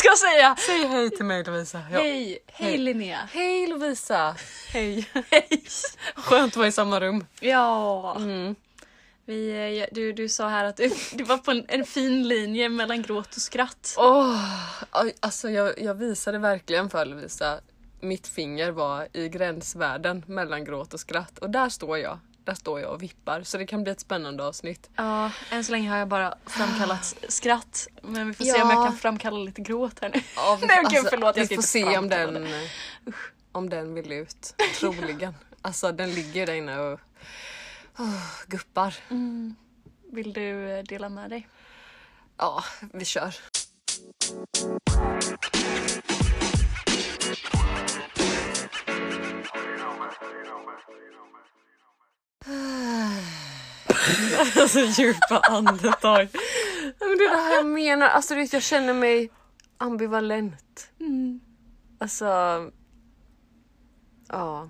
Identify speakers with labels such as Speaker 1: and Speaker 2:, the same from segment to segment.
Speaker 1: ska säga.
Speaker 2: Säg hej till mig Lovisa. Ja.
Speaker 1: Hej, hej Linnea.
Speaker 2: Hej Lovisa. Hej.
Speaker 1: Hej.
Speaker 2: Skönt att vara i samma rum.
Speaker 1: Ja,
Speaker 2: Mm.
Speaker 1: vi, eh, du, du sa här att du, du var på en, en fin linje mellan gråt och skratt.
Speaker 2: Aj, alltså jag, jag visade verkligen för Lovisa mitt finger var i gränsvärden mellan gråt och skratt och där står jag. Där står jag och vippar så det kan bli ett spännande avsnitt.
Speaker 1: Ja, än så länge har jag bara framkallat skratt. Men vi får se om
Speaker 2: Ja.
Speaker 1: jag kan framkalla lite gråt här nu.
Speaker 2: Ja, vi,
Speaker 1: Nej, gud, förlåt, jag
Speaker 2: vi får se om den, om den vill ut. Troligen. Alltså den ligger där inne och oh, guppar.
Speaker 1: Mm. Vill du eh, dela med dig?
Speaker 2: Ja, vi kör. alltså djupa andetag. Men det är det här jag menar. Alltså vet, jag känner mig ambivalent.
Speaker 1: Mm.
Speaker 2: Alltså... Ja.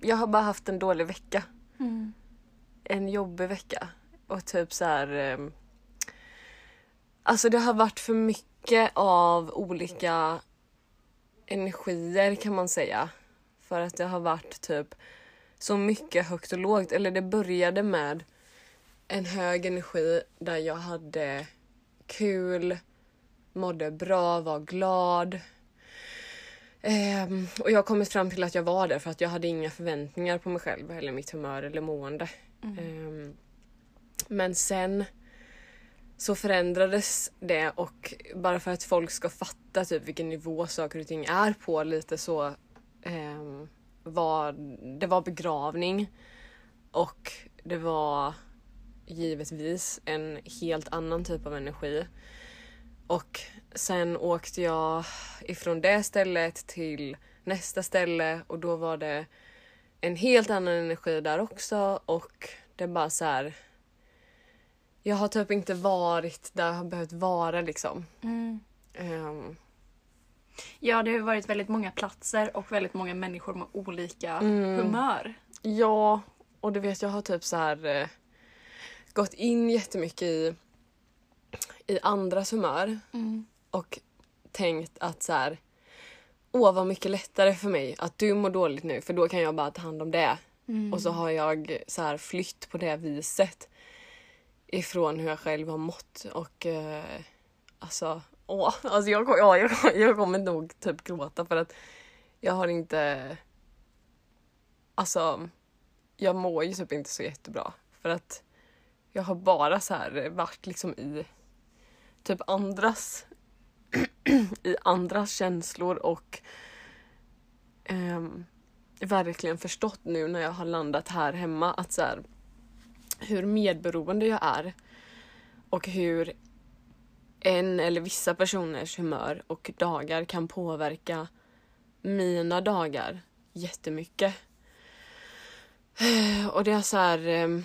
Speaker 2: Jag har bara haft en dålig vecka.
Speaker 1: Mm.
Speaker 2: En jobbig vecka. Och typ så här... ehm, Alltså det har varit för mycket av olika energier kan man säga. För att det har varit typ så mycket högt och lågt. Eller det började med en hög energi där jag hade kul, mådde bra, var glad. Ehm, och jag har kommit fram till att jag var det för att jag hade inga förväntningar på mig själv eller mitt humör eller mående. Ehm, men sen så förändrades det och bara för att folk ska fatta typ vilken nivå saker och ting är på lite så ehm, var det var begravning och det var givetvis en helt annan typ av energi. Och sen åkte jag ifrån det stället till nästa ställe och då var det en helt annan energi där också och det är bara så här. Jag har typ inte varit där jag har behövt vara liksom.
Speaker 1: Mm.
Speaker 2: Ehm,
Speaker 1: Ja, det har varit väldigt många platser och väldigt många människor med olika
Speaker 2: Mm.
Speaker 1: humör.
Speaker 2: Ja, och du vet jag har typ så här eh, gått in jättemycket i, i andras humör
Speaker 1: Mm.
Speaker 2: och tänkt att så här åh vad mycket lättare för mig att du mår dåligt nu för då kan jag bara ta hand om det.
Speaker 1: Mm.
Speaker 2: Och så har jag så här flytt på det viset ifrån hur jag själv har mått och eh, alltså, åh, alltså jag, ja, jag, jag kommer nog typ gråta för att jag har inte alltså jag mår ju typ inte så jättebra för att jag har bara så här varit liksom i typ andras i andras känslor och ehm, verkligen förstått nu när jag har landat här hemma att så här, hur medberoende jag är och hur en eller vissa personers humör och dagar kan påverka mina dagar jättemycket. Och det är så här... Ehm,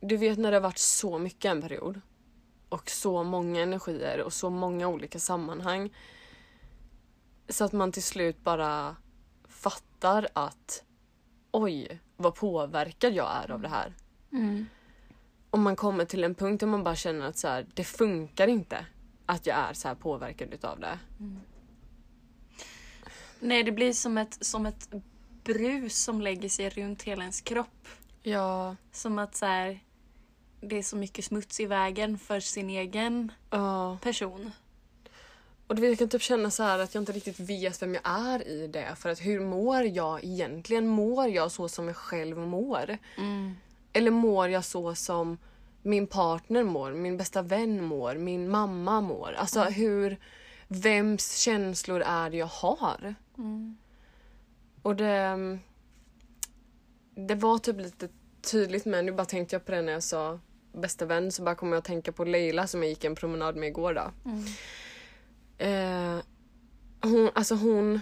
Speaker 2: du vet när det har varit så mycket en period och så många energier och så många olika sammanhang så att man till slut bara fattar att oj, vad påverkad jag är av det här.
Speaker 1: Mm.
Speaker 2: Och man kommer till en punkt där man bara känner att så här, det funkar inte att jag är så här påverkad utav det.
Speaker 1: Nej, det blir som ett, som ett brus som lägger sig runt hela ens kropp.
Speaker 2: Ja,
Speaker 1: Som att så här, det är så mycket smuts i vägen för sin egen
Speaker 2: ja.
Speaker 1: person.
Speaker 2: Och vet, jag kan typ känna så här att jag inte riktigt vet vem jag är i det. För att hur mår jag egentligen? Mår jag så som jag själv mår?
Speaker 1: Mm.
Speaker 2: Eller mår jag så som min partner mår, min bästa vän mår, min mamma mår? Alltså hur... Vems känslor är det jag har?
Speaker 1: Mm.
Speaker 2: Och det... Det var typ lite tydligt men nu bara tänkte jag på det när jag sa bästa vän så bara kom jag att tänka på Leila som jag gick en promenad med igår då.
Speaker 1: Mm.
Speaker 2: Eh, hon, alltså hon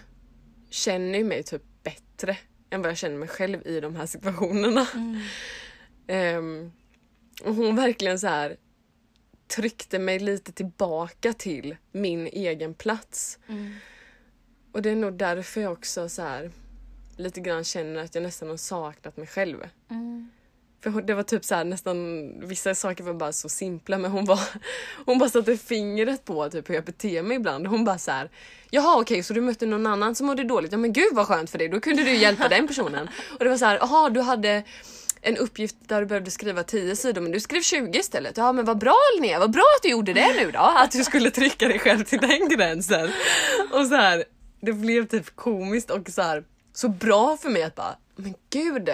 Speaker 2: känner ju mig typ bättre än vad jag känner mig själv i de här situationerna.
Speaker 1: Mm.
Speaker 2: Ehm, och hon verkligen så här tryckte mig lite tillbaka till min egen plats.
Speaker 1: Mm.
Speaker 2: Och det är nog därför jag också så här lite grann känner att jag nästan har saknat mig själv.
Speaker 1: Mm.
Speaker 2: För det var typ så här nästan, vissa saker var bara så simpla men hon var Hon bara satte fingret på typ hur jag beter mig ibland. Hon bara så här. Jaha okej så du mötte någon annan som mådde dåligt. Ja men gud vad skönt för dig, då kunde du hjälpa den personen. Och det var så här, jaha du hade en uppgift där du behövde skriva 10 sidor men du skrev 20 istället. Ja men vad bra Linnea, vad bra att du gjorde det nu då. Att du skulle trycka dig själv till den gränsen. Och så här, det blev typ komiskt och så här så bra för mig att bara, men gud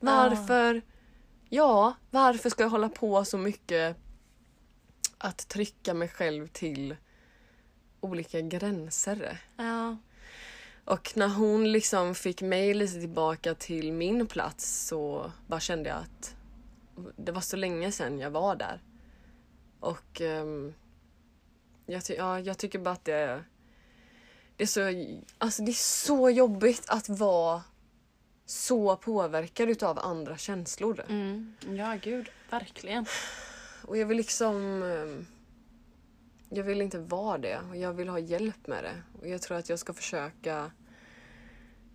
Speaker 2: varför Ja, varför ska jag hålla på så mycket att trycka mig själv till olika gränser?
Speaker 1: Ja.
Speaker 2: Och när hon liksom fick mig lite tillbaka till min plats så bara kände jag att det var så länge sedan jag var där. Och ehm, jag, ty- ja, jag tycker bara att det, det, är så, alltså det är så jobbigt att vara så påverkad utav andra känslor.
Speaker 1: Mm. Ja, gud. Verkligen.
Speaker 2: Och jag vill liksom... ehm, Jag vill inte vara det och jag vill ha hjälp med det. Och jag tror att jag ska försöka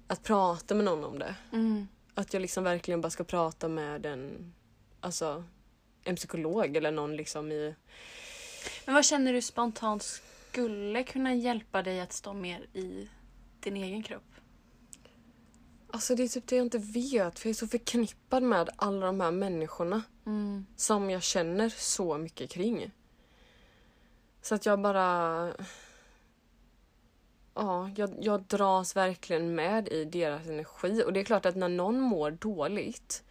Speaker 2: att prata med någon om det.
Speaker 1: Mm.
Speaker 2: Att jag liksom verkligen bara ska prata med en, alltså, en psykolog eller någon liksom i...
Speaker 1: Men vad känner du spontant skulle kunna hjälpa dig att stå mer i din egen kropp?
Speaker 2: Alltså det är typ det jag inte vet för jag är så förknippad med alla de här människorna
Speaker 1: Mm.
Speaker 2: som jag känner så mycket kring. Så att jag bara... Ja, jag, jag dras verkligen med i deras energi. Och det är klart att när någon mår dåligt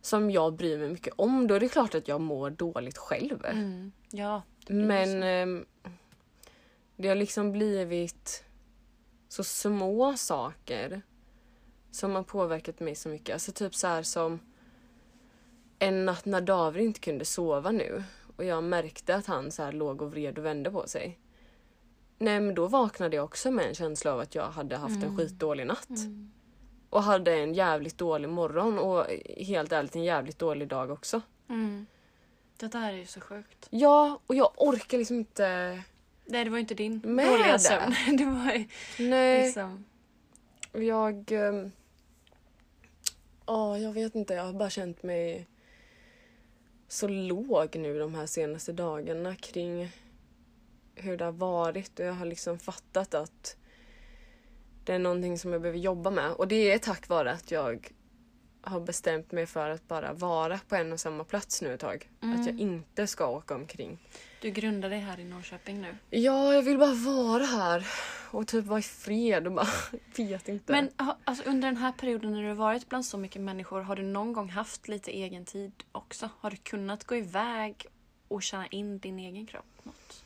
Speaker 2: som jag bryr mig mycket om, då är det klart att jag mår dåligt själv.
Speaker 1: Mm. Ja.
Speaker 2: Men ehm, det har liksom blivit så små saker som har påverkat mig så mycket. Alltså typ så här som en natt när David inte kunde sova nu och jag märkte att han så här låg och vred och vände på sig. Nej men då vaknade jag också med en känsla av att jag hade haft en skitdålig natt.
Speaker 1: Mm.
Speaker 2: Och hade en jävligt dålig morgon och helt ärligt en jävligt dålig dag också.
Speaker 1: Mm. Det där är ju så sjukt.
Speaker 2: Ja, och jag orkar liksom inte...
Speaker 1: Nej, det var ju inte din
Speaker 2: Med
Speaker 1: dåliga
Speaker 2: det.
Speaker 1: sömn. Det var
Speaker 2: Nej.
Speaker 1: liksom...
Speaker 2: Jag... ehm, Ja, jag vet inte. Jag har bara känt mig så låg nu de här senaste dagarna kring hur det har varit. Och jag har liksom fattat att det är någonting som jag behöver jobba med. Och det är tack vare att jag har bestämt mig för att bara vara på en och samma plats nu ett tag. Att jag inte ska åka omkring.
Speaker 1: Du grundar dig här i Norrköping nu.
Speaker 2: Ja, jag vill bara vara här och typ vara i fred och bara vet inte.
Speaker 1: Men alltså, under den här perioden när du har varit bland så mycket människor, har du någon gång haft lite egen tid också? Har du kunnat gå iväg och känna in din egen kropp? Något?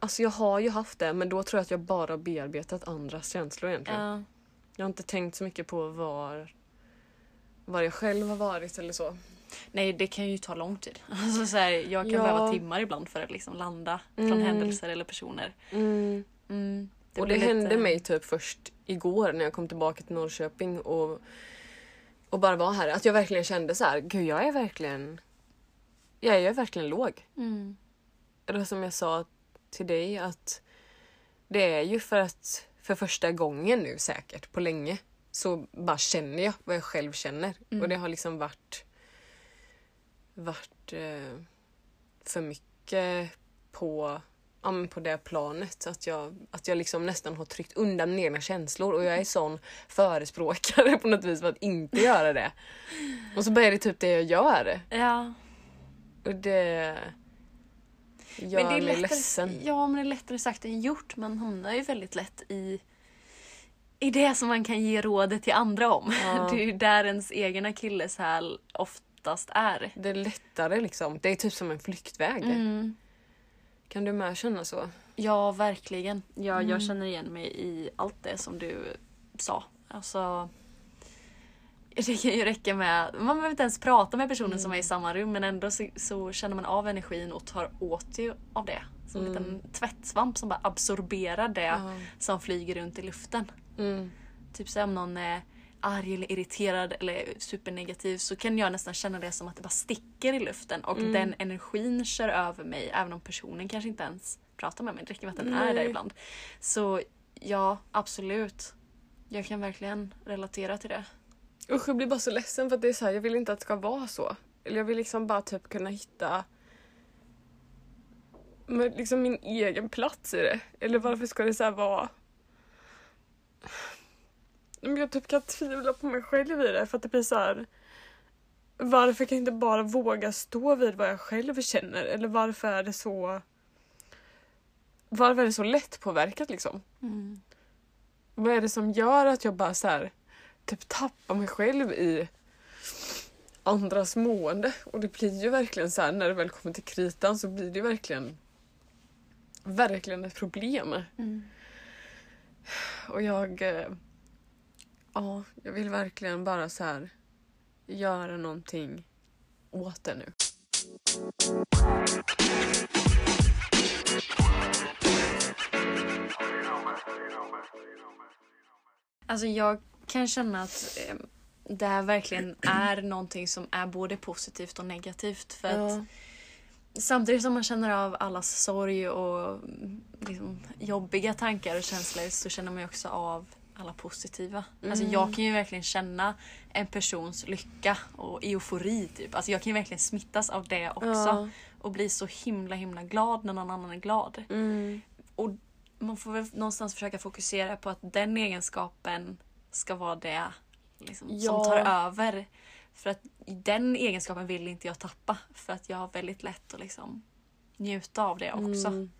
Speaker 2: Alltså jag har ju haft det men då tror jag att jag bara bearbetat andras känslor egentligen.
Speaker 1: Ja.
Speaker 2: Jag har inte tänkt så mycket på var, var jag själv har varit eller så.
Speaker 1: Nej, det kan ju ta lång tid. Alltså, så här, jag kan
Speaker 2: Ja.
Speaker 1: behöva timmar ibland för att liksom landa från
Speaker 2: Mm.
Speaker 1: händelser eller personer. Mm,
Speaker 2: och det
Speaker 1: blir
Speaker 2: hände
Speaker 1: lite-
Speaker 2: mig typ först igår när jag kom tillbaka till Norrköping och, och bara var här. Att jag verkligen kände så här, gud jag är verkligen, jag är verkligen låg.
Speaker 1: Mm.
Speaker 2: Det var som jag sa till dig att det är ju för att för första gången nu säkert på länge så bara känner jag vad jag själv känner. Och det har liksom varit varit eh, för mycket på, ja, på det planet. Att jag, att jag liksom nästan har tryckt undan mina egna känslor och jag är sån förespråkare på något vis för att inte göra det. Och så börjar det typ det jag gör.
Speaker 1: Ja.
Speaker 2: Och det gör
Speaker 1: Men det är
Speaker 2: mig
Speaker 1: lättare,
Speaker 2: ledsen.
Speaker 1: Ja, men det är lättare sagt än gjort. Man hamnar ju väldigt lätt i, i det som man kan ge rådet till andra om.
Speaker 2: Ja.
Speaker 1: Det är ju där ens egen akilleshäl oftast är.
Speaker 2: Det är lättare liksom. Det är typ som en flyktväg.
Speaker 1: Mm.
Speaker 2: Kan du med känna så?
Speaker 1: Ja, verkligen. Ja, Jag känner igen mig i allt det som du sa. Alltså, det kan ju räcka med... Man behöver inte ens prata med personen som är i samma rum men ändå så, så känner man av energin och tar åt sig av det. Som en liten tvättsvamp som bara absorberar det
Speaker 2: Ja.
Speaker 1: som flyger runt i luften.
Speaker 2: Mm.
Speaker 1: Typ så om någon är arg eller irriterad eller supernegativ så kan jag nästan känna det som att det bara sticker i luften och den energin kör över mig även om personen kanske inte ens pratar med mig. Det räcker med att den är där
Speaker 2: Nej.
Speaker 1: ibland. Så ja, absolut. Jag kan verkligen relatera till det.
Speaker 2: Usch jag blir bara så ledsen för att det är så här, jag vill inte att det ska vara så. Eller jag vill liksom bara typ kunna hitta men liksom min egen plats i det. Eller varför ska det så vara... Jag typ kan tvivla på mig själv i det för att det blir så här. Varför kan jag inte bara våga stå vid vad jag själv känner? Eller varför är det så... Varför är det så lätt påverkat liksom?
Speaker 1: Mm.
Speaker 2: Vad är det som gör att jag bara så här, typ tappar mig själv i andras mående? Och det blir ju verkligen så här när det väl kommer till kritan så blir det ju verkligen verkligen ett problem.
Speaker 1: Mm.
Speaker 2: Och jag... eh, Ja, jag vill verkligen bara så här göra någonting åt det nu.
Speaker 1: Alltså jag kan känna att eh, det här verkligen är någonting som är både positivt och negativt. För att samtidigt som man känner av allas sorg och mm, liksom, jobbiga tankar och känslor så känner man ju också av alla positiva. Alltså jag kan ju verkligen känna en persons lycka och eufori typ. Alltså jag kan ju verkligen smittas av det också.
Speaker 2: Ja.
Speaker 1: Och bli så himla himla glad när någon annan är glad.
Speaker 2: Mm.
Speaker 1: Och man får väl någonstans försöka fokusera på att den egenskapen ska vara det liksom,
Speaker 2: Ja.
Speaker 1: som tar över. För att den egenskapen vill inte jag tappa. För att jag har väldigt lätt att liksom njuta av det också.
Speaker 2: Mm.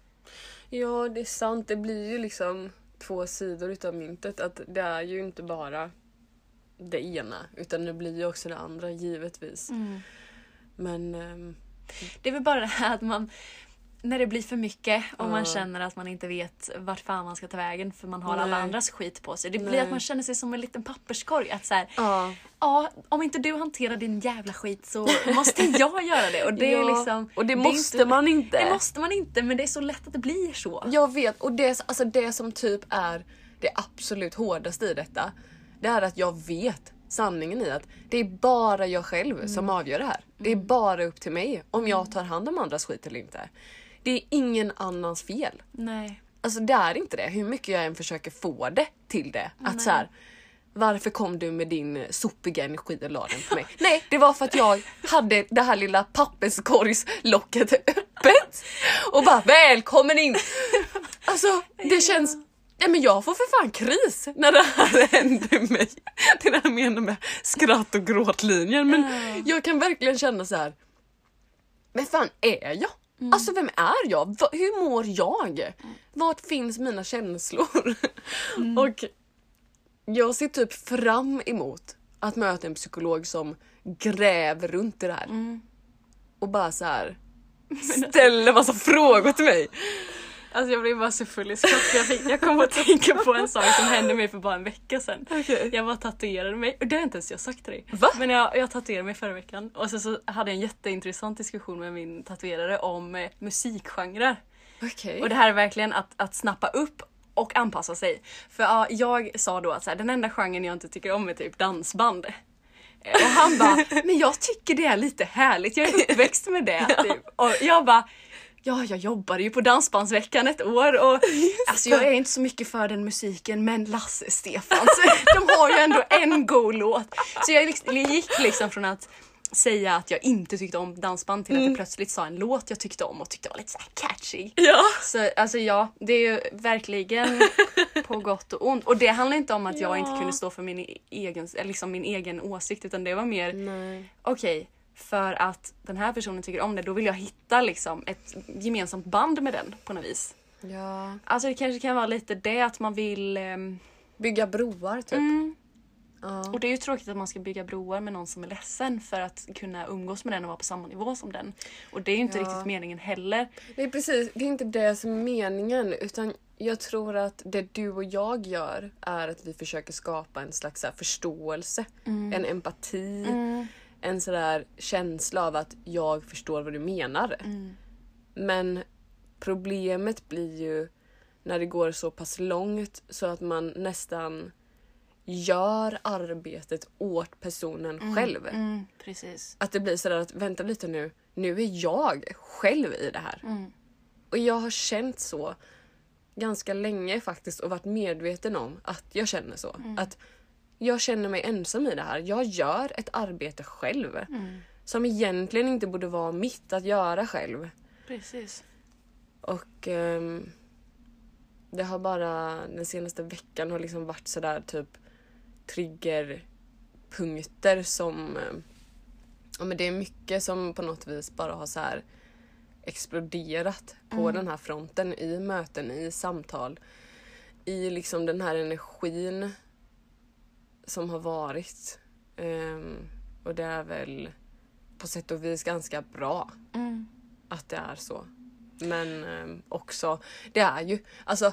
Speaker 2: Ja, det är sant. Det blir ju liksom två sidor utav myntet. Att det är ju inte bara det ena utan det blir ju också det andra givetvis.
Speaker 1: Mm.
Speaker 2: Men ehm,
Speaker 1: Det är väl bara det här att man när det blir för mycket och man
Speaker 2: Ja.
Speaker 1: känner att man inte vet vart fan man ska ta vägen för man har
Speaker 2: Nej.
Speaker 1: alla andras skit på sig. Det blir
Speaker 2: Nej.
Speaker 1: att man känner sig som en liten papperskorg. Att så här,
Speaker 2: ja.
Speaker 1: ja, om inte du hanterar din jävla skit så måste jag göra det. Och det är
Speaker 2: Ja,
Speaker 1: liksom...
Speaker 2: och det,
Speaker 1: är
Speaker 2: måste
Speaker 1: inte-
Speaker 2: man inte.
Speaker 1: Det måste man inte men det är så lätt att det blir så.
Speaker 2: Jag vet och det, alltså det som typ är det absolut hårdaste i detta. Det är att jag vet sanningen i att det är bara jag själv som avgör det här. Det är bara upp till mig om jag tar hand om andras skit eller inte. Det är ingen annans fel.
Speaker 1: Nej.
Speaker 2: Alltså det är inte det. Hur mycket jag än försöker få det till det. Att så här, varför kom du med din sopiga energi och la den på mig? Nej, det var för att jag hade det här lilla papperskorgslocket öppet. Och bara välkommen in! Alltså det känns... Ja, men jag får för fan kris när det här händer mig. Det där jag menar med skratt och gråtlinjen. Men jag kan verkligen känna så här. Vem fan är jag? Alltså vem är jag? Va- Hur mår jag? Vart finns mina känslor? Och jag ser typ fram emot att möta en psykolog som gräver runt i det här. Och bara så här ställer massa frågor till mig.
Speaker 1: Alltså jag blev bara så full i skratt jag, fick- jag kom att tänka på en sak som hände mig för bara en vecka sedan.
Speaker 2: Okej.
Speaker 1: Jag var tatuerade mig, och det har inte ens jag sagt till dig.
Speaker 2: Va?
Speaker 1: Men jag, jag tatuerade mig förra veckan och sen så hade jag en jätteintressant diskussion med min tatuerare om eh, musikgenrer.
Speaker 2: Okej.
Speaker 1: Och det här är verkligen att, att snappa upp och anpassa sig. För ja, jag sa då att så här, den enda genren jag inte tycker om är typ dansband. Eh, Och han bara, men jag tycker det är lite härligt, jag är uppväxt med det. Typ. Och jag bara, ja jag jobbade ju på Dansbandsveckan ett år och alltså jag är inte så mycket för den musiken men Lasse Stefans, de har ju ändå en god låt. Så jag liksom- gick liksom från att säga att jag inte tyckte om dansband till att jag plötsligt sa en låt jag tyckte om och tyckte var lite så catchy.
Speaker 2: Ja.
Speaker 1: Så alltså ja, det är ju verkligen på gott och ont. Och det handlar inte om att jag
Speaker 2: Ja.
Speaker 1: inte kunde stå för min e- egen, liksom min egen åsikt utan det var mer okej, för att den här personen tycker om det då vill jag hitta liksom ett gemensamt band med den på något vis.
Speaker 2: Ja.
Speaker 1: Alltså det kanske kan vara lite det att man vill ehm,
Speaker 2: Bygga broar typ.
Speaker 1: mm,
Speaker 2: Ja.
Speaker 1: och det är ju tråkigt att man ska bygga broar med någon som är ledsen för att kunna umgås med den och vara på samma nivå som den. Och det är ju inte
Speaker 2: Ja.
Speaker 1: riktigt meningen heller.
Speaker 2: Nej precis, det är inte det som är meningen utan jag tror att det du och jag gör är att vi försöker skapa en slags så här förståelse, en empati, en sådär känsla av att jag förstår vad du menar. Men problemet blir ju när det går så pass långt så att man nästan gör arbetet åt personen själv.
Speaker 1: Mm, precis.
Speaker 2: Att det blir sådär att vänta lite nu, nu är jag själv i det här.
Speaker 1: Mm.
Speaker 2: Och jag har känt så ganska länge faktiskt och varit medveten om att jag känner så. Att jag känner mig ensam i det här. Jag gör ett arbete själv. Som egentligen inte borde vara mitt att göra själv.
Speaker 1: Precis.
Speaker 2: Och ehm, det har bara den senaste veckan har liksom varit sådär typ triggerpunkter som... eh, Ja men det är mycket som på något vis bara har så här exploderat på den här fronten i möten, i samtal. I liksom den här energin som har varit. Ehm, och det är väl på sätt och vis ganska bra
Speaker 1: Mm.
Speaker 2: att det är så. Men ehm, också, det är ju, alltså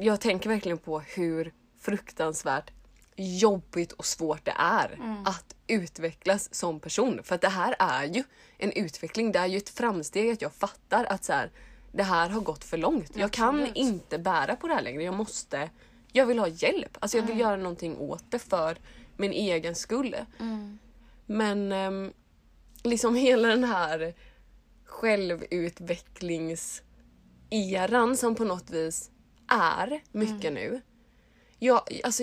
Speaker 2: jag tänker verkligen på hur fruktansvärt jobbigt och svårt det är att utvecklas som person. För att det här är ju en utveckling, det är ju ett framsteg att jag fattar att så här, det här har gått för långt. Jag kan inte bära på det här längre, jag måste, jag vill ha hjälp. Alltså jag vill göra någonting åt det för min egen skull. Men ehm, liksom hela den här självutvecklingseran som på något vis är mycket nu. Jag, alltså,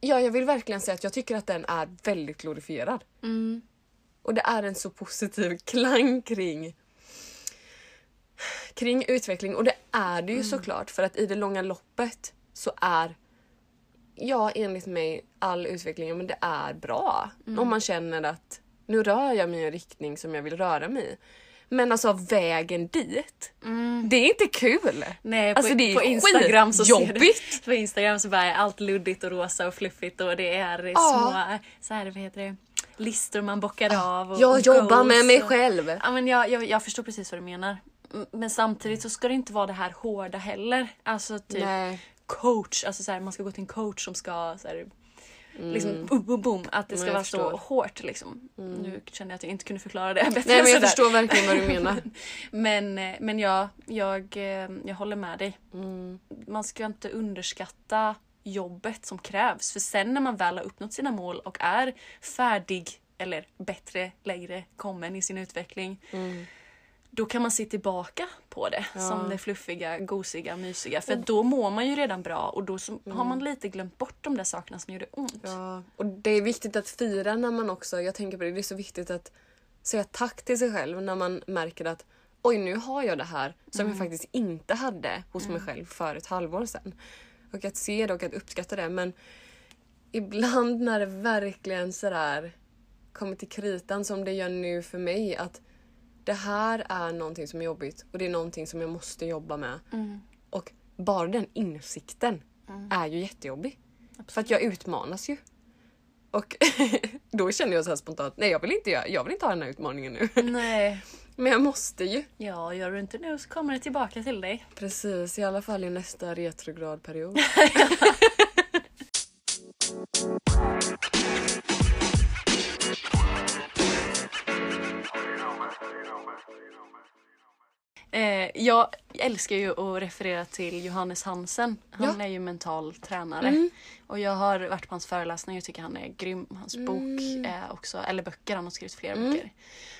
Speaker 2: ja, jag vill verkligen säga att jag tycker att den är väldigt glorifierad.
Speaker 1: Mm.
Speaker 2: Och det är en så positiv klang kring kring utveckling och det är det ju såklart för att i det långa loppet så är ja enligt mig all utveckling men det är bra om man känner att nu rör jag mig i en riktning som jag vill röra mig i. Men alltså vägen dit, det är inte kul!
Speaker 1: Nej, på,
Speaker 2: alltså det är
Speaker 1: på Instagram så ser
Speaker 2: jobbigt.
Speaker 1: du, på Instagram så bara är allt luddigt och rosa och fluffigt och det är
Speaker 2: Ja.
Speaker 1: små så här, vad heter det, listor man bockar av. Och,
Speaker 2: Jag jobbar med mig
Speaker 1: och-
Speaker 2: själv.
Speaker 1: Ja, men jag, jag, jag förstår precis vad du menar. Men samtidigt så ska det inte vara det här hårda heller. Alltså typ
Speaker 2: Nej.
Speaker 1: Coach, alltså så här, man ska gå till en coach som ska så här, liksom boom, boom, boom. Att det ska
Speaker 2: Mm,
Speaker 1: vara så
Speaker 2: förstår. Mm.
Speaker 1: hårt liksom. Nu kände jag att jag inte kunde förklara det bättre
Speaker 2: Nej men jag förstår verkligen vad du menar.
Speaker 1: Men, men ja, jag, eh, jag håller med dig.
Speaker 2: Mm.
Speaker 1: Man ska inte underskatta jobbet som krävs. För sen när man väl har uppnått sina mål och är färdig eller bättre, längre kommen i sin utveckling.
Speaker 2: Mm.
Speaker 1: Då kan man se tillbaka på det
Speaker 2: Ja.
Speaker 1: som det fluffiga, gosiga, mysiga. För då mår man ju redan bra och då så har man lite glömt bort de där sakerna som gjorde ont.
Speaker 2: Ja, och det är viktigt att fira när man också, jag tänker på det, det är så viktigt att säga tack till sig själv när man märker att oj nu har jag det här som jag faktiskt inte hade hos mig själv för ett halvår sedan. Och att se det och att uppskatta det men ibland när det verkligen sådär kommer till kritan som det gör nu för mig att det här är någonting som är jobbigt och det är någonting som jag måste jobba med. Och bara den insikten är ju jättejobbig. För att jag utmanas ju. Och då känner jag så spontant, nej jag vill inte, göra, jag vill inte ha den här utmaningen nu.
Speaker 1: Nej.
Speaker 2: Men jag måste ju.
Speaker 1: Ja, gör du inte nu så kommer det tillbaka till dig.
Speaker 2: Precis, i alla fall i nästa retrogradperiod.
Speaker 1: Eh, jag älskar ju att referera till Johannes Hansen. Han
Speaker 2: Ja. Mm.
Speaker 1: är ju mental tränare. Och jag har varit på hans föreläsningar och tycker han är grym. Hans
Speaker 2: Mm.
Speaker 1: bok är också, eller böcker, han har skrivit flera böcker.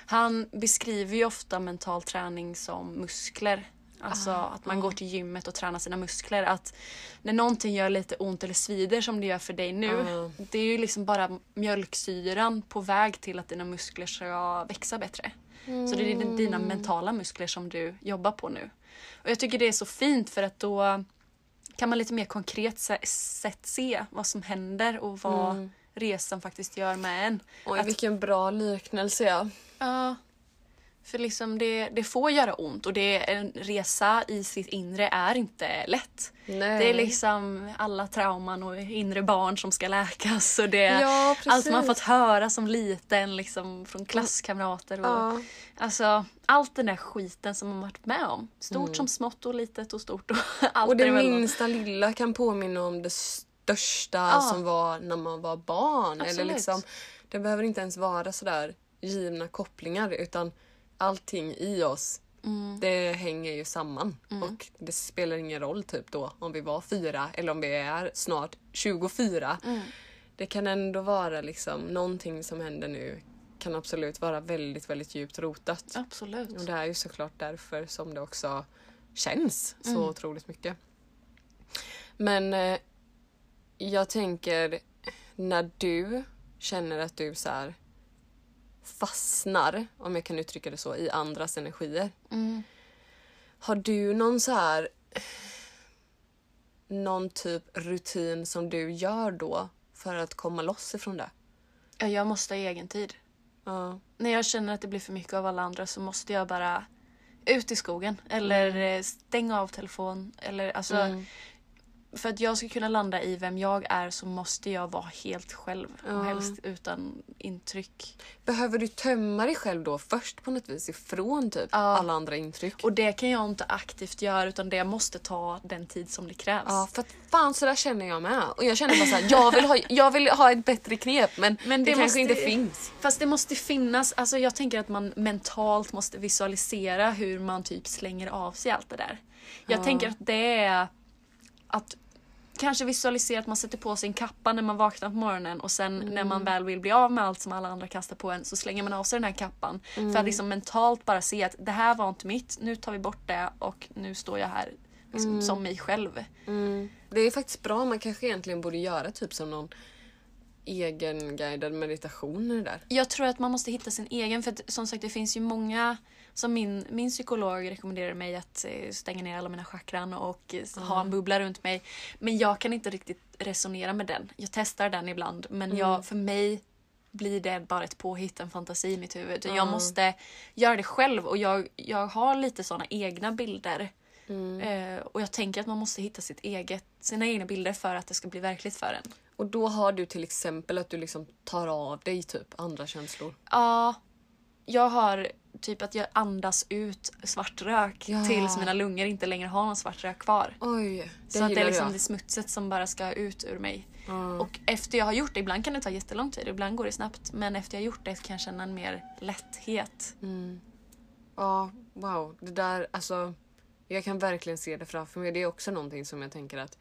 Speaker 1: Han beskriver ju ofta mental träning som muskler. Alltså
Speaker 2: Ah,
Speaker 1: att man går till gymmet och tränar sina muskler. Att när någonting gör lite ont eller svider som det gör för dig nu.
Speaker 2: Ah.
Speaker 1: Det är ju liksom bara mjölksyran på väg till att dina muskler ska växa bättre. Så det är din- dina mentala muskler som du jobbar på nu. Och jag tycker det är så fint för att då kan man lite mer konkret sätt se vad som händer och vad resan faktiskt gör med en.
Speaker 2: Oj,
Speaker 1: Att-
Speaker 2: vilken bra liknelse ja.
Speaker 1: Ja. För liksom det, det får göra ont och det, en resa i sitt inre är inte lätt.
Speaker 2: Nej.
Speaker 1: Det är liksom alla trauman och inre barn som ska läkas och det
Speaker 2: Ja,
Speaker 1: allt man fått höra som liten liksom från klasskamrater. Och,
Speaker 2: Ja.
Speaker 1: Alltså allt den där skiten som man varit med om. Stort som smått och litet och stort och allt
Speaker 2: Mm. Och det minsta lilla kan påminna om det största
Speaker 1: Ja.
Speaker 2: som var när man var barn. Eller liksom, det behöver inte ens vara sådär givna kopplingar utan allting i oss
Speaker 1: Mm.
Speaker 2: det hänger ju samman. Och det spelar ingen roll typ då om vi var fyra eller om vi är snart 24.
Speaker 1: Mm.
Speaker 2: Det kan ändå vara liksom någonting som händer nu kan absolut vara väldigt, väldigt djupt rotat.
Speaker 1: Absolut.
Speaker 2: Och det är ju såklart därför som det också känns så
Speaker 1: Mm.
Speaker 2: otroligt mycket. Men eh, jag tänker när du känner att du så här fastnar, om jag kan uttrycka det så, i andras energier.
Speaker 1: Mm.
Speaker 2: Har du någon så här någon typ rutin som du gör då för att komma loss ifrån det?
Speaker 1: Ja, jag måste ha egen tid.
Speaker 2: Ja.
Speaker 1: När jag känner att det blir för mycket av alla andra så måste jag bara ut i skogen eller eh, stänga av telefon. Eller, alltså,
Speaker 2: Mm.
Speaker 1: För att jag ska kunna landa i vem jag är så måste jag vara helt själv
Speaker 2: Ja.
Speaker 1: och helst utan intryck.
Speaker 2: Behöver du tömma dig själv då först på något vis ifrån typ
Speaker 1: Ja.
Speaker 2: alla andra intryck?
Speaker 1: Och det kan jag inte aktivt göra utan det måste ta den tid som det krävs.
Speaker 2: Ja, för att fan så där känner jag med. Och jag känner bara såhär, jag vill ha, jag vill ha ett bättre knep men,
Speaker 1: Men
Speaker 2: det,
Speaker 1: det
Speaker 2: kanske
Speaker 1: måste-
Speaker 2: inte finns.
Speaker 1: Fast det måste finnas, alltså jag tänker att man mentalt måste visualisera hur man typ slänger av sig allt det där. Jag
Speaker 2: Ja.
Speaker 1: tänker att det är att kanske visualisera att man sätter på sig en kappa när man vaknar på morgonen och sen när man väl vill bli av med allt som alla andra kastar på en så slänger man av sig den här kappan. För att liksom mentalt bara se att det här var inte mitt, nu tar vi bort det och nu står jag här liksom, som mig själv.
Speaker 2: Mm. Det är faktiskt bra, man kanske egentligen borde göra typ som någon egenguidad meditation i det där.
Speaker 1: Jag tror att man måste hitta sin egen för att som sagt det finns ju många som min, min psykolog rekommenderar mig att eh, stänga ner alla mina chakran och eh, ha en bubbla runt mig. Men jag kan inte riktigt resonera med den. Jag testar den ibland men jag, för mig blir det bara ett påhitt, en fantasi i mitt huvud. Jag måste göra det själv och jag, jag har lite såna egna bilder. Eh, och jag tänker att man måste hitta sitt eget, sina egna bilder för att det ska bli verkligt för en.
Speaker 2: Och då har du till exempel att du liksom tar av dig typ andra känslor.
Speaker 1: Ja, jag har typ att jag andas ut svart rök
Speaker 2: Ja.
Speaker 1: tills mina lungor inte längre har någon svart rök kvar.
Speaker 2: Oj, det
Speaker 1: Så att det är liksom
Speaker 2: jag.
Speaker 1: det smutset som bara ska ut ur mig.
Speaker 2: Ja.
Speaker 1: Och efter jag har gjort det, ibland kan det ta jättelång tid, ibland går det snabbt. Men efter jag har gjort det kan jag känna en mer lätthet.
Speaker 2: Mm. Ja, wow. Det där, alltså. Jag kan verkligen se det framför mig. Det är också någonting som jag tänker att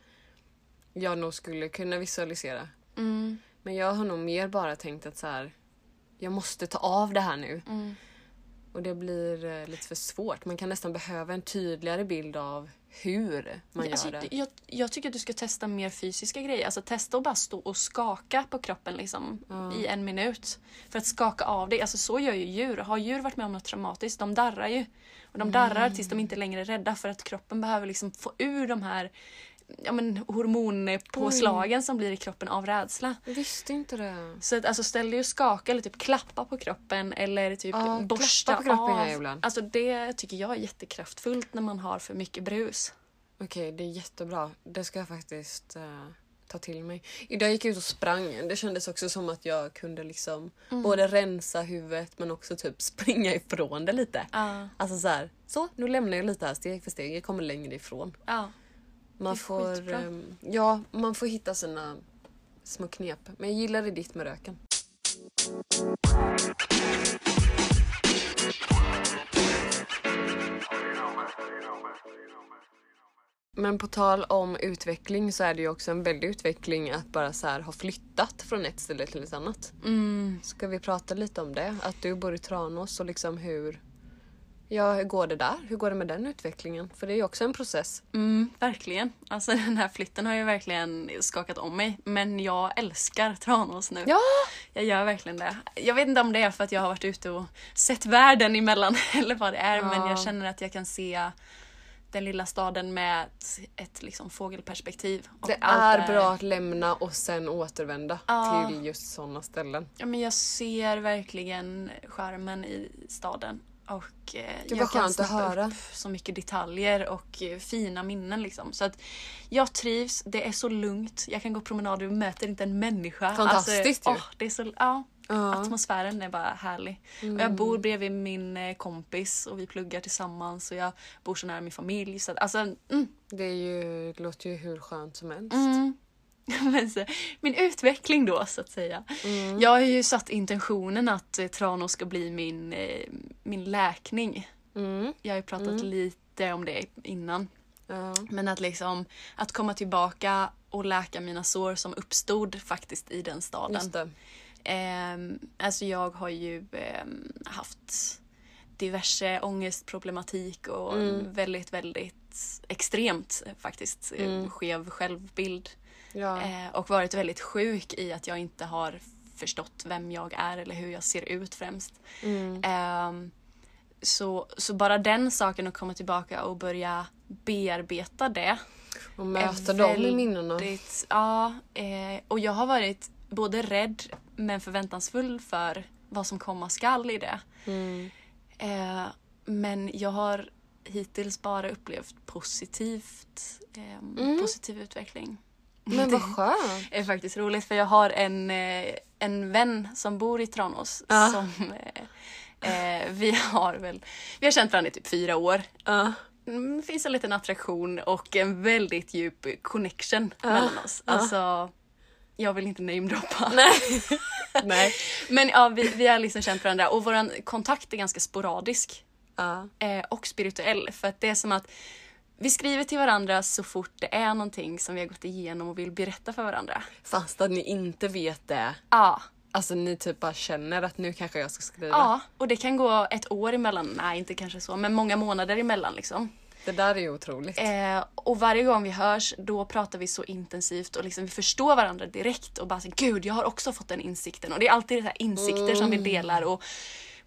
Speaker 2: jag nog skulle kunna visualisera.
Speaker 1: Mm,
Speaker 2: Men jag har nog mer bara tänkt att så här, jag måste ta av det här nu.
Speaker 1: mm.
Speaker 2: Och det blir eh, lite för svårt. Man kan nästan behöva en tydligare bild av hur man
Speaker 1: Alltså,
Speaker 2: gör det.
Speaker 1: jag, jag tycker att du ska testa mer fysiska grejer. Alltså testa att bara stå och skaka på kroppen liksom, i en minut. För att skaka av dig. Alltså så gör ju djur. Har djur varit med om något traumatiskt, de darrar ju. Och de darrar tills de inte längre är rädda för att kroppen behöver liksom få ur de här ja, men, hormonpåslagen som blir i kroppen av rädsla.
Speaker 2: Jag visste inte det.
Speaker 1: Så att, alltså, ställ dig och skaka eller typ klappa på kroppen eller typ
Speaker 2: Ja,
Speaker 1: borsta
Speaker 2: klappa på kroppen
Speaker 1: av.
Speaker 2: jag.
Speaker 1: Alltså det tycker jag är jättekraftfullt när man har för mycket brus.
Speaker 2: Okej, det är jättebra. Det ska jag faktiskt eh, ta till mig. Idag gick jag ut och sprang. Det kändes också som att jag kunde liksom både rensa huvudet men också typ springa ifrån det lite.
Speaker 1: Ja.
Speaker 2: Alltså så här, så nu lämnar jag lite här steg för steg. Jag kommer längre ifrån.
Speaker 1: Ja.
Speaker 2: Man får, ehm, ja, man får hitta sina små knep. Men jag gillade ditt med röken. Men på tal om utveckling så är det ju också en väldig utveckling att bara så ha flyttat från ett ställe till ett annat.
Speaker 1: Mm.
Speaker 2: Ska vi prata lite om det? Att du bor i Tranås och liksom hur... Ja, hur går det där? Hur går det med den utvecklingen? För det är ju också en process.
Speaker 1: Mm, verkligen. Alltså den här flytten har ju verkligen skakat om mig. Men jag älskar Tranås nu.
Speaker 2: Ja!
Speaker 1: Jag gör verkligen det. Jag vet inte om det är för att jag har varit ute och sett världen emellan eller vad det är. Men
Speaker 2: Ja.
Speaker 1: jag känner att jag kan se den lilla staden med ett, ett liksom fågelperspektiv.
Speaker 2: Det är bra att lämna och sen återvända
Speaker 1: Ja.
Speaker 2: till just sådana ställen.
Speaker 1: Ja, men jag ser verkligen charmen i staden. Och eh, jag kan
Speaker 2: skönt att
Speaker 1: snappa
Speaker 2: höra.
Speaker 1: upp så mycket detaljer och eh, fina minnen. Liksom. Så att jag trivs, det är så lugnt. Jag kan gå promenader och möter inte en människa.
Speaker 2: Fantastiskt
Speaker 1: alltså,
Speaker 2: ju.
Speaker 1: åh, det är så, ja,
Speaker 2: Ja.
Speaker 1: Atmosfären är bara härlig. Och jag bor bredvid min eh, kompis och vi pluggar tillsammans och jag bor så nära min familj. Så att, alltså, mm,
Speaker 2: Det, är ju, det låter ju hur skönt som helst.
Speaker 1: Mm. Min utveckling då så att säga.
Speaker 2: Mm.
Speaker 1: Jag har ju satt intentionen att eh, Tranås ska bli min, eh, min läkning.
Speaker 2: Mm.
Speaker 1: Jag har ju pratat lite om det innan. Men att liksom att komma tillbaka och läka mina sår som uppstod faktiskt i den staden. Ehm, alltså jag har ju ehm, haft diverse ångestproblematik och
Speaker 2: Mm.
Speaker 1: väldigt, väldigt extremt eh, faktiskt eh,
Speaker 2: Mm.
Speaker 1: skev självbild.
Speaker 2: Ja.
Speaker 1: Eh, och varit väldigt sjuk i att jag inte har förstått vem jag är eller hur jag ser ut främst.
Speaker 2: Mm.
Speaker 1: Ehm, så, så bara den saken att komma tillbaka och börja bearbeta det.
Speaker 2: Och möta i minnena.
Speaker 1: Ja, eh, och jag har varit både rädd men förväntansfull för vad som komma skall i det.
Speaker 2: Mm.
Speaker 1: Eh, men jag har hittills bara upplevt positivt, ehm,
Speaker 2: Mm.
Speaker 1: positiv utveckling.
Speaker 2: Men vad skönt.
Speaker 1: Det är faktiskt roligt för jag har en, eh, en vän som bor i Tranås
Speaker 2: Ja.
Speaker 1: som eh, eh, vi har väl, vi har känt varandra i typ fyra år.
Speaker 2: Ja.
Speaker 1: Mm, Det finns en liten attraktion och en väldigt djup connection
Speaker 2: Ja.
Speaker 1: mellan oss. Alltså, jag vill inte namedroppa.
Speaker 2: Nej. Nej.
Speaker 1: Men ja, vi, vi har liksom känt varandra och vår kontakt är ganska sporadisk. Eh, och spirituell. För att det är som att vi skriver till varandra så fort det är någonting som vi har gått igenom och vill berätta för varandra.
Speaker 2: Fast att ni inte vet det.
Speaker 1: Ja,
Speaker 2: Alltså ni typ bara känner att nu kanske jag ska skriva.
Speaker 1: ja, och det kan gå ett år emellan, nej inte kanske så, men många månader emellan liksom.
Speaker 2: Det där är ju otroligt.
Speaker 1: Eh, och varje gång vi hörs då pratar vi så intensivt och liksom vi förstår varandra direkt och bara så, gud jag har också fått den insikten och det är alltid så här insikter som vi delar och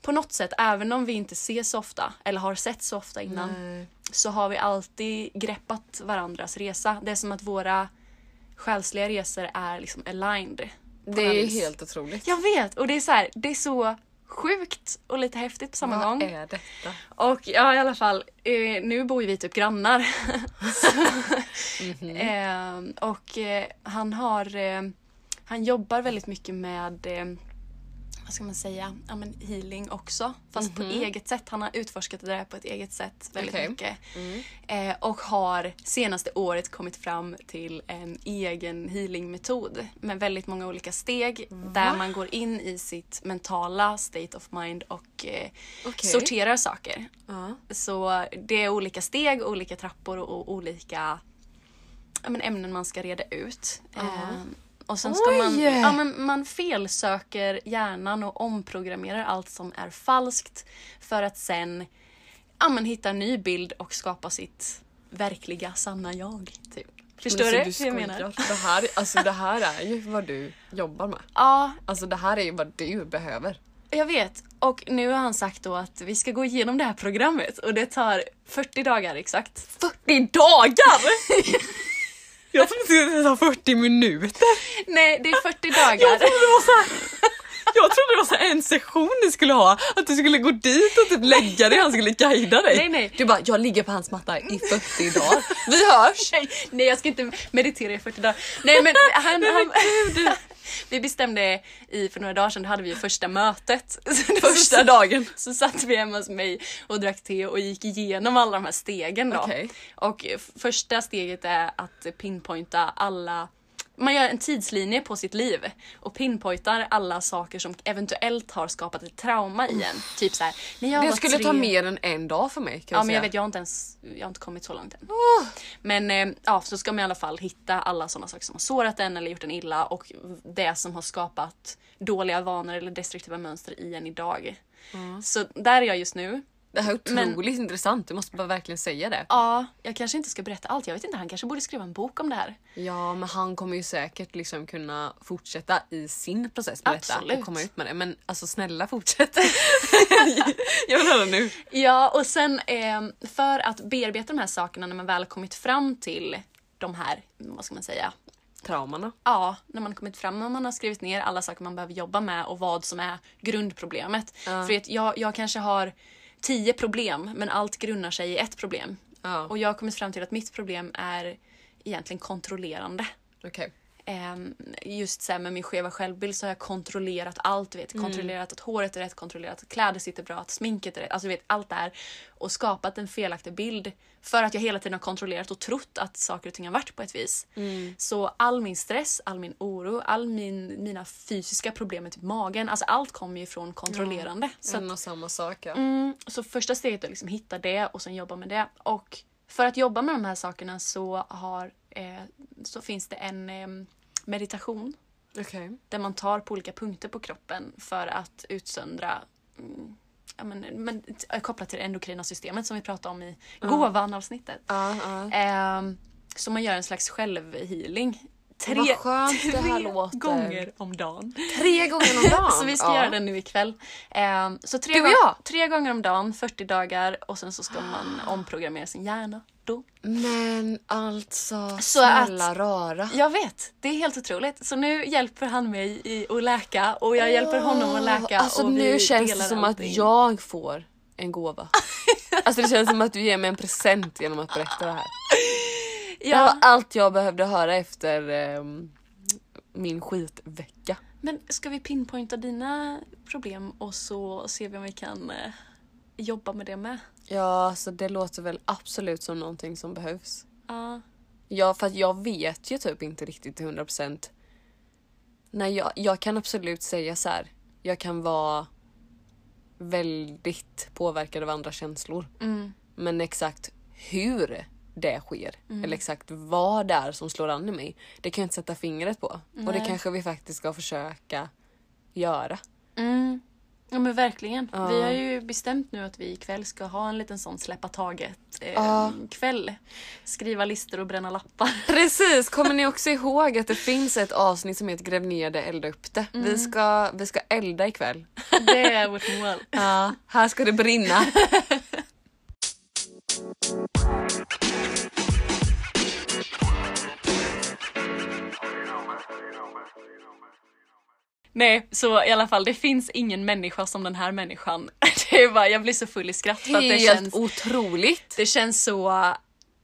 Speaker 1: på något sätt även om vi inte ses så ofta eller har sett så ofta innan
Speaker 2: Nej.
Speaker 1: så har vi alltid greppat varandras resa. Det är som att våra själsliga resor är liksom aligned.
Speaker 2: Det är
Speaker 1: vis.
Speaker 2: helt otroligt.
Speaker 1: Jag vet! Och det är så här, det är så sjukt och lite häftigt på samma
Speaker 2: Vad
Speaker 1: gång.
Speaker 2: är detta?
Speaker 1: Och ja, i alla fall, eh, nu bor ju vi typ grannar.
Speaker 2: Mhm.
Speaker 1: eh, och eh, han har, eh, han jobbar väldigt mycket med eh, vad ska man säga, ja, men healing också. Fast på eget sätt. Han har utforskat det där på ett eget sätt väldigt
Speaker 2: Okej.
Speaker 1: mycket. Eh, och har senaste året kommit fram till en egen healingmetod med väldigt många olika steg där man går in i sitt mentala state of mind och eh,
Speaker 2: Okej.
Speaker 1: sorterar saker.
Speaker 2: Ja.
Speaker 1: Så det är olika steg, olika trappor och olika ja, men ämnen man ska reda ut. Ehm, och sen ska man, ja, men man felsöker hjärnan och omprogrammerar allt som är falskt för att sen ja, men hitta en ny bild och skapa sitt verkliga sanna jag. Typ. Förstår
Speaker 2: Men
Speaker 1: du
Speaker 2: alltså,
Speaker 1: hur jag menar?
Speaker 2: Det här, alltså, det här är ju vad du jobbar med.
Speaker 1: Ja,
Speaker 2: Alltså det här är ju vad du behöver.
Speaker 1: jag vet. Och nu har han sagt då att vi ska gå igenom det här programmet och det tar 40 dagar exakt.
Speaker 2: 40 dagar! jag trodde det skulle ta 40 minuter.
Speaker 1: Nej, det är 40
Speaker 2: Jag
Speaker 1: dagar.
Speaker 2: trodde det var så här, jag trodde det var så en session ni skulle ha. Att du skulle gå dit och typ lägga dig han skulle guida dig.
Speaker 1: Nej, nej.
Speaker 2: Du bara, jag ligger på hans matta i 40 dagar. Vi hörs!
Speaker 1: Nej, nej, jag ska inte meditera i 40 dagar. Nej men han... han vi bestämde i, för några dagar sedan, då hade vi första mötet.
Speaker 2: Första dagen.
Speaker 1: Så satt vi hemma hos mig och drack te och gick igenom alla de här stegen då.
Speaker 2: Okej.
Speaker 1: Och första steget är att pinpointa alla man gör en tidslinje på sitt liv och pinpointar alla saker som eventuellt har skapat ett trauma i en. Typ såhär, när jag
Speaker 2: Det
Speaker 1: var
Speaker 2: skulle
Speaker 1: tre...
Speaker 2: ta mer än en dag för mig kan
Speaker 1: Ja
Speaker 2: jag
Speaker 1: men jag vet, jag har inte ens jag har inte kommit så långt än.
Speaker 2: Åh,
Speaker 1: Men eh, ja, så ska man i alla fall hitta alla sådana saker som har sårat en eller gjort en illa och det som har skapat dåliga vanor eller destruktiva mönster i en idag. Så där är jag just nu.
Speaker 2: Det här är
Speaker 1: Men-
Speaker 2: otroligt intressant, du måste bara verkligen säga det.
Speaker 1: Ja, jag kanske inte ska berätta allt. Jag vet inte, han kanske borde skriva en bok om det här.
Speaker 2: Ja, men han kommer ju säkert liksom kunna fortsätta i sin process med detta
Speaker 1: Absolut.
Speaker 2: och komma ut med det. Men alltså snälla fortsätt. jag vill höra nu.
Speaker 1: Ja, och sen eh, för att bearbeta de här sakerna när man väl kommit fram till de här, vad ska man säga,
Speaker 2: Traumorna.
Speaker 1: Ja, när man kommit fram, när man har skrivit ner alla saker man behöver jobba med och vad som är grundproblemet. För att jag, jag kanske har tio problem men allt grundar sig i ett problem.
Speaker 2: Ja.
Speaker 1: Och jag har kommit fram till att mitt problem är egentligen kontrollerande.
Speaker 2: Okej.
Speaker 1: Ehm, just så med min skeva självbild så har jag kontrollerat allt. Vet. Kontrollerat att håret är rätt, kontrollerat att kläder sitter bra, att sminket är rätt. Alltså vet, allt det här. Och skapat en felaktig bild. För att jag hela tiden har kontrollerat och trott att saker och ting har varit på ett vis. Så all min stress, all min oro, all min, mina fysiska problem med typ magen. Alltså allt kommer ju från kontrollerande. Så
Speaker 2: En och samma sak ja.
Speaker 1: Mm, så första steget är att liksom hitta det och sen jobba med det. Och för att jobba med de här sakerna så, har, eh, så finns det en eh, meditation
Speaker 2: Okej.
Speaker 1: där man tar på olika punkter på kroppen för att utsöndra mm, ja, men, men, t- kopplat till det endokrina systemet som vi pratade om i gåvan-avsnittet.
Speaker 2: Ja, ja.
Speaker 1: Ehm, så man gör en slags självhealing tre,
Speaker 2: Vad skönt det här
Speaker 1: tre
Speaker 2: låter.
Speaker 1: gånger om dagen.
Speaker 2: Tre gånger om dagen?
Speaker 1: Så vi ska
Speaker 2: Ja.
Speaker 1: göra det nu ikväll. Ehm, så tre,
Speaker 2: Du och jag?
Speaker 1: tre gånger om dagen, 40 dagar och sen så ska man omprogrammera sin hjärna då.
Speaker 2: Men alltså,
Speaker 1: Så att-
Speaker 2: snälla rara.
Speaker 1: Jag vet, det är helt otroligt. Så nu hjälper han mig i att läka och jag hjälper honom att läka.
Speaker 2: Alltså
Speaker 1: och
Speaker 2: nu känns det som
Speaker 1: allting.
Speaker 2: att jag får en gåva. alltså det känns som att du ger mig en present genom att berätta det här. Det var allt jag behövde höra efter ehm, min skitvecka.
Speaker 1: men ska vi pinpointa dina problem och så ser vi om vi kan eh, jobba med det med?
Speaker 2: Ja, så det låter väl absolut som någonting som behövs.
Speaker 1: Ja.
Speaker 2: Ja, för att jag vet ju typ inte riktigt till 100%. Nej, jag, jag kan absolut säga så här. Jag kan vara väldigt påverkad av andra känslor.
Speaker 1: Mm.
Speaker 2: Men exakt hur det sker, eller exakt vad det är som slår an i mig, det kan jag inte sätta fingret på. Och det
Speaker 1: Nej.
Speaker 2: kanske vi faktiskt ska försöka göra.
Speaker 1: Mm. Ja men verkligen.
Speaker 2: Ja.
Speaker 1: Vi har ju bestämt nu att vi ikväll ska ha en liten sån släppa taget eh, kväll. Skriva listor och bränna lappar.
Speaker 2: Precis! Kommer ni också ihåg att det finns ett avsnitt som heter Gräv ner det, elda upp det? Vi, ska, vi ska elda ikväll.
Speaker 1: Det är vårt mål.
Speaker 2: Ja, här ska det brinna.
Speaker 1: Nej, så i alla fall det finns ingen människa som den här människan. Det är bara, jag blir så full i skratt för att det
Speaker 2: Helt
Speaker 1: känns,
Speaker 2: otroligt!
Speaker 1: det känns så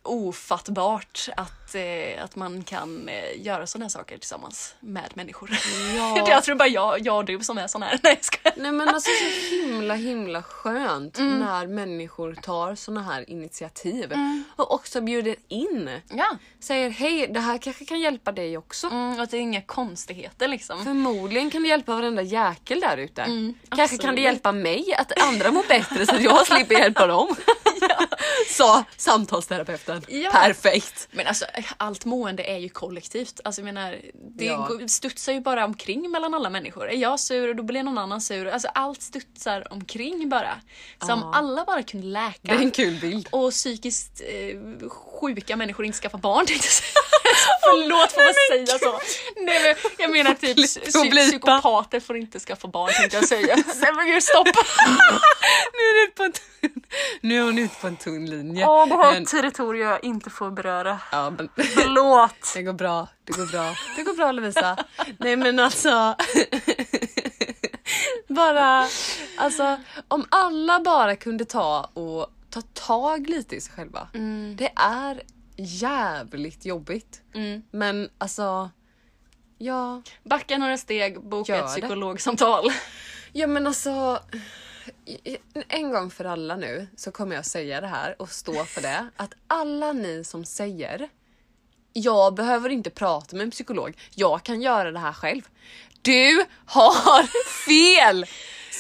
Speaker 1: ofattbart att, eh, att man kan eh, göra sådana här saker tillsammans med människor.
Speaker 2: Ja.
Speaker 1: jag tror bara jag, jag och du som är sån här. Nej, jag skojar.
Speaker 2: Nej men alltså så himla himla skönt när människor tar såna här initiativ och också bjuder in.
Speaker 1: Ja.
Speaker 2: Säger hej, det här kanske kan hjälpa dig också.
Speaker 1: Mm, och att det är inga konstigheter liksom.
Speaker 2: Förmodligen kan det hjälpa varenda jäkel där ute. Kanske kan
Speaker 1: absolut.
Speaker 2: det hjälpa mig att andra mår bättre så att jag slipper hjälpa dem. Sa samtalsterapeuten.
Speaker 1: Ja.
Speaker 2: Perfekt!
Speaker 1: Men alltså allt mående är ju kollektivt. Alltså jag menar, det
Speaker 2: Ja.
Speaker 1: studsar ju bara omkring mellan alla människor. Är jag sur då blir någon annan sur. Alltså allt studsar omkring bara. Så om
Speaker 2: Ja.
Speaker 1: alla bara kunde läka.
Speaker 2: Det är en kul bild.
Speaker 1: Och psykiskt eh, sjuka människor inte skaffa barn tänkte jag säga. Förlåt får man säga så? Nej men jag menar typ psy- psykopater får inte skaffa barn tänkte jag säga. Nej men gud stopp!
Speaker 2: Nu är, det på en nu är hon ute på en tunn linje.
Speaker 1: Åh det här är
Speaker 2: Men-
Speaker 1: ett territorium jag inte får beröra.
Speaker 2: Ja, men
Speaker 1: Förlåt!
Speaker 2: det går bra, det går bra. Det går bra Lovisa. Nej men alltså. bara, alltså om alla bara kunde ta och ta tag lite i sig själva. Det är jävligt jobbigt.
Speaker 1: Mm.
Speaker 2: Men alltså, ja.
Speaker 1: Backa några steg, boka ett psykologsamtal.
Speaker 2: Ja men alltså. En gång för alla nu så kommer jag säga det här och stå för det. Att alla ni som säger jag behöver inte prata med en psykolog, jag kan göra det här själv. Du har fel!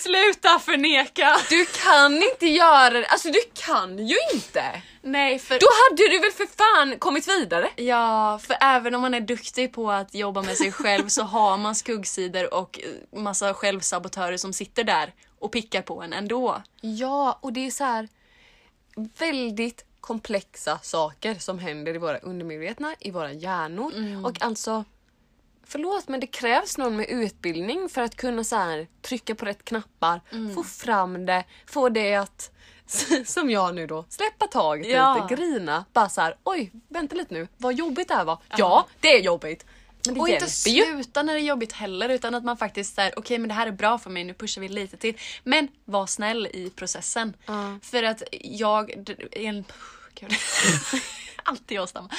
Speaker 1: Sluta förneka!
Speaker 2: Du kan inte göra det, alltså du kan ju inte!
Speaker 1: Nej för...
Speaker 2: Då hade du väl för fan kommit vidare?
Speaker 1: Ja, för även om man är duktig på att jobba med sig själv så har man skuggsidor och eh, massa självsabotörer som sitter där och pickar på en ändå.
Speaker 2: Ja, och det är så här väldigt komplexa saker som händer i våra undermedvetna, i våra hjärnor. Och alltså, förlåt men det krävs någon med utbildning för att kunna så här, trycka på rätt knappar, få fram det, få det att som jag nu då, släppa taget
Speaker 1: Ja.
Speaker 2: lite, grina, bara så här, oj vänta lite nu, vad jobbigt det här var. Ja, det är jobbigt. Men det
Speaker 1: Och inte
Speaker 2: hjälper ju.
Speaker 1: sluta när det är jobbigt heller utan att man faktiskt säger okej men det här är bra för mig, nu pushar vi lite till. Men var snäll i processen.
Speaker 2: Ja.
Speaker 1: För att jag... En, Gud. Alltid jag stammar.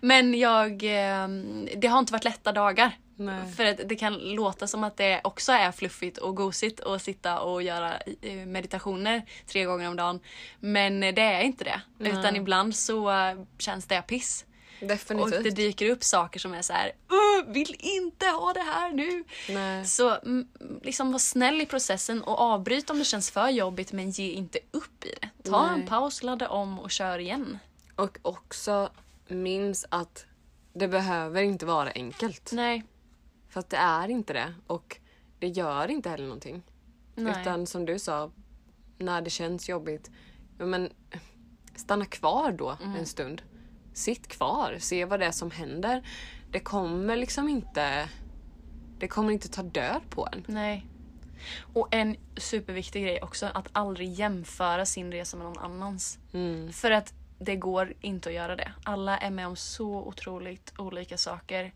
Speaker 1: Men jag... eh, Det har inte varit lätta dagar.
Speaker 2: Nej.
Speaker 1: För att det kan låta som att det också är fluffigt och gosigt att sitta och göra eh, meditationer tre gånger om dagen. Men det är inte det. Utan ibland så känns det piss. Och
Speaker 2: Definitivt.
Speaker 1: det dyker upp saker som är så här, "Åh, vill inte ha det här nu.
Speaker 2: Nej.
Speaker 1: Så mm, liksom var snäll i processen och avbryt om det känns för jobbigt men ge inte upp i det. Ta en
Speaker 2: Nej.
Speaker 1: paus, ladda om och kör igen.
Speaker 2: Och också minns att det behöver inte vara enkelt.
Speaker 1: Nej.
Speaker 2: För att det är inte det. Och det gör inte heller någonting.
Speaker 1: Nej.
Speaker 2: Utan som du sa, när det känns jobbigt, men stanna kvar då
Speaker 1: Mm.
Speaker 2: en stund. Sitt kvar, se vad det är som händer. det kommer liksom inte... Det kommer inte ta död på en.
Speaker 1: Nej. Och en superviktig grej också, att aldrig jämföra sin resa med någon annans.
Speaker 2: Mm.
Speaker 1: För att det går inte att göra det. Alla är med om så otroligt olika saker.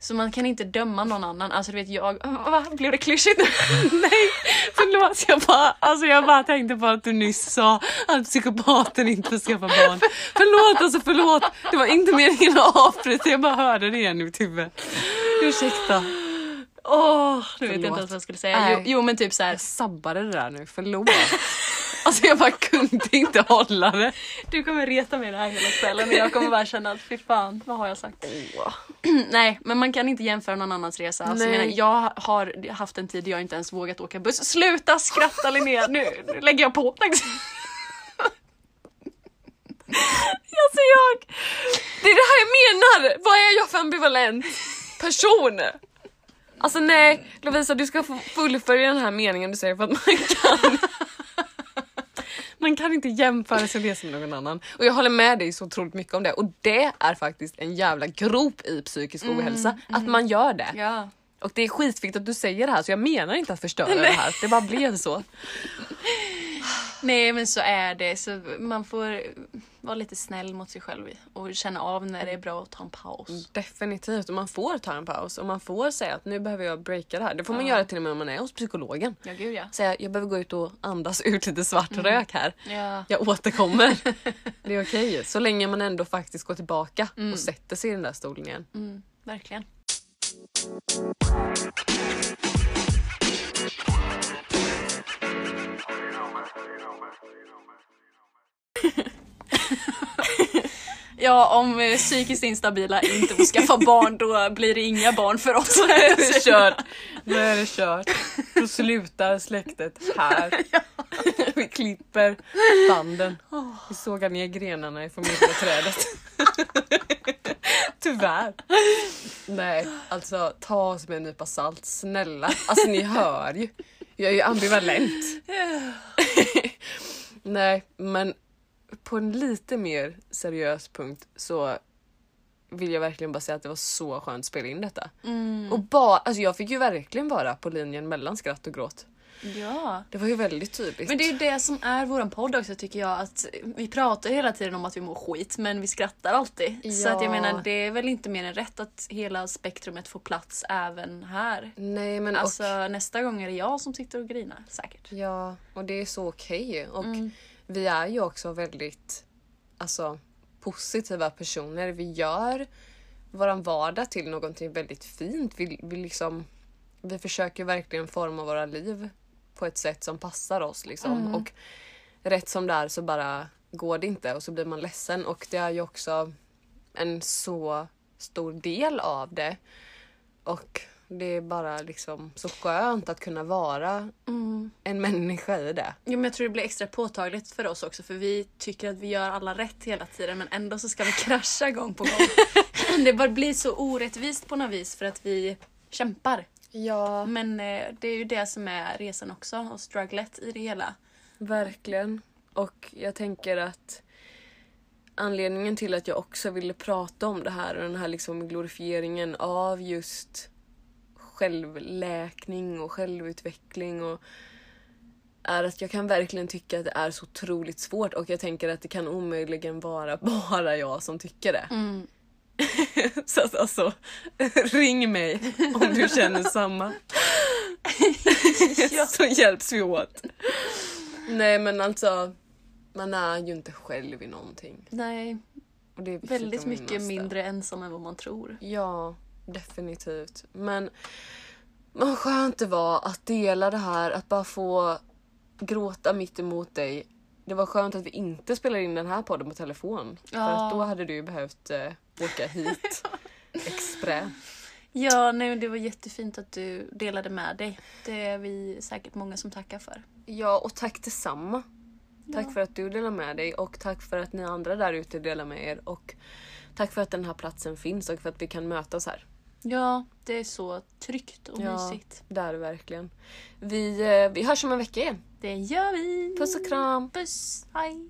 Speaker 1: Så man kan inte döma någon annan. Alltså du vet jag... Va? Blev det klyschigt?
Speaker 2: Nej, förlåt. Jag bara, alltså jag bara tänkte på att du nyss sa att psykopaten inte får skaffa barn. Förlåt, alltså förlåt. Det var inte meningen att avbryta, jag bara hörde det igen i mitt huvud. Ursäkta.
Speaker 1: Åh, nu vet jag inte ens vad jag skulle säga. Jo, jo men typ så här.
Speaker 2: Jag sabbade det där nu, förlåt. Alltså jag bara kunde inte hålla det.
Speaker 1: Du kommer reta mig det här hela kvällen och jag kommer bara känna att fy fan, vad har jag sagt? Nej, men man kan inte jämföra någon annans resa. Alltså, jag, menar, jag har haft en tid där jag inte ens vågat åka buss. Sluta skratta Linnea, nu, nu lägger jag på.
Speaker 2: Alltså jag... Det är det här jag menar! Vad är jag för ambivalent person? Alltså nej, Lovisa du ska få fullfölja den här meningen du säger för att man kan... Man kan inte jämföra resa med någon annan. Och jag håller med dig så otroligt mycket om det. Och det är faktiskt en jävla grop i psykisk ohälsa. Att man gör det.
Speaker 1: Ja.
Speaker 2: Och det är skitviktigt att du säger det här så jag menar inte att förstöra det här. Det bara blev så.
Speaker 1: Nej men så är det, så man får vara lite snäll mot sig själv och känna av när det är bra att ta en paus.
Speaker 2: Definitivt. Och man får ta en paus och man får säga att nu behöver jag breaka det här. Det får man göra till och med om man är hos psykologen.
Speaker 1: Ja gud ja.
Speaker 2: Säga jag behöver gå ut och andas ut lite svart rök här.
Speaker 1: Ja.
Speaker 2: Jag återkommer. Det är okej. Så länge man ändå faktiskt går tillbaka och sätter sig i den där stolen igen.
Speaker 1: Mm, verkligen. Ja, om eh, psykiskt instabila inte får skaffa barn då blir det inga barn för oss.
Speaker 2: Nu är det kört. Nu är det kört. Då slutar släktet här. Vi klipper banden. Vi sågar ner grenarna i familjeträdet. Tyvärr. Nej, alltså ta oss med en nypa salt. Snälla. Alltså ni hör ju. Jag är ju ambivalent. Nej, men på en lite mer seriös punkt så vill jag verkligen bara säga att det var så skönt att spela in detta. Och bara, alltså jag fick ju verkligen vara på linjen mellan skratt och gråt.
Speaker 1: Ja.
Speaker 2: Det var ju väldigt tydligt.
Speaker 1: Men det är ju det som är våran podd också tycker jag. Att vi pratar hela tiden om att vi mår skit men vi skrattar alltid. Så att jag
Speaker 2: Ja.
Speaker 1: menar det är väl inte mer än rätt att hela spektrumet får plats även här.
Speaker 2: Nej men
Speaker 1: Alltså nästa gång är det jag som sitter och grinar säkert.
Speaker 2: och, ja, och det är så okej. Och
Speaker 1: Mm.
Speaker 2: vi är ju också väldigt alltså, positiva personer. Vi gör våran vardag till någonting väldigt fint. Vi, vi, liksom, vi försöker verkligen forma våra liv på ett sätt som passar oss. Liksom.
Speaker 1: Mm.
Speaker 2: Och rätt som det är så bara går det inte och så blir man ledsen. Och det är ju också en så stor del av det. Och det är bara liksom så skönt att kunna vara en människa i det.
Speaker 1: Jo, men jag tror det blir extra påtagligt för oss också för vi tycker att vi gör alla rätt hela tiden men ändå så ska vi krascha gång på gång. det bara blir så orättvist på något vis för att vi kämpar.
Speaker 2: Ja,
Speaker 1: Men eh, det är ju det som är resan också och strugglet i det hela.
Speaker 2: verkligen. Och jag tänker att anledningen till att jag också ville prata om det här och den här liksom glorifieringen av just självläkning och självutveckling och är att jag kan verkligen tycka att det är så otroligt svårt och jag tänker att det kan omöjligen vara bara jag som tycker det. Så att alltså, ring mig om du känner samma. Så hjälps vi åt. Nej men alltså, man är ju inte själv i någonting.
Speaker 1: Nej,
Speaker 2: Och det är
Speaker 1: väldigt mycket mindre ensam än vad man tror.
Speaker 2: Ja, definitivt. Men vad skönt det var att dela det här, att bara få gråta mitt emot dig. Det var skönt att vi inte spelar in den här podden på telefon. För
Speaker 1: Ja.
Speaker 2: att då hade du behövt eh, åka hit exprä.
Speaker 1: Ja, nej, det var jättefint att du delade med dig. Det är vi säkert många som tackar för.
Speaker 2: Ja, och tack detsamma. Tack för att du delar med dig och tack för att ni andra där ute delar med er. Och tack för att den här platsen finns och för att vi kan mötas här.
Speaker 1: Ja, det är så tryggt och
Speaker 2: Ja.
Speaker 1: mysigt.
Speaker 2: Det är det verkligen. Vi, eh, vi hörs om en vecka igen.
Speaker 1: Det gör vi!
Speaker 2: Puss och kram!
Speaker 1: Puss! Hej!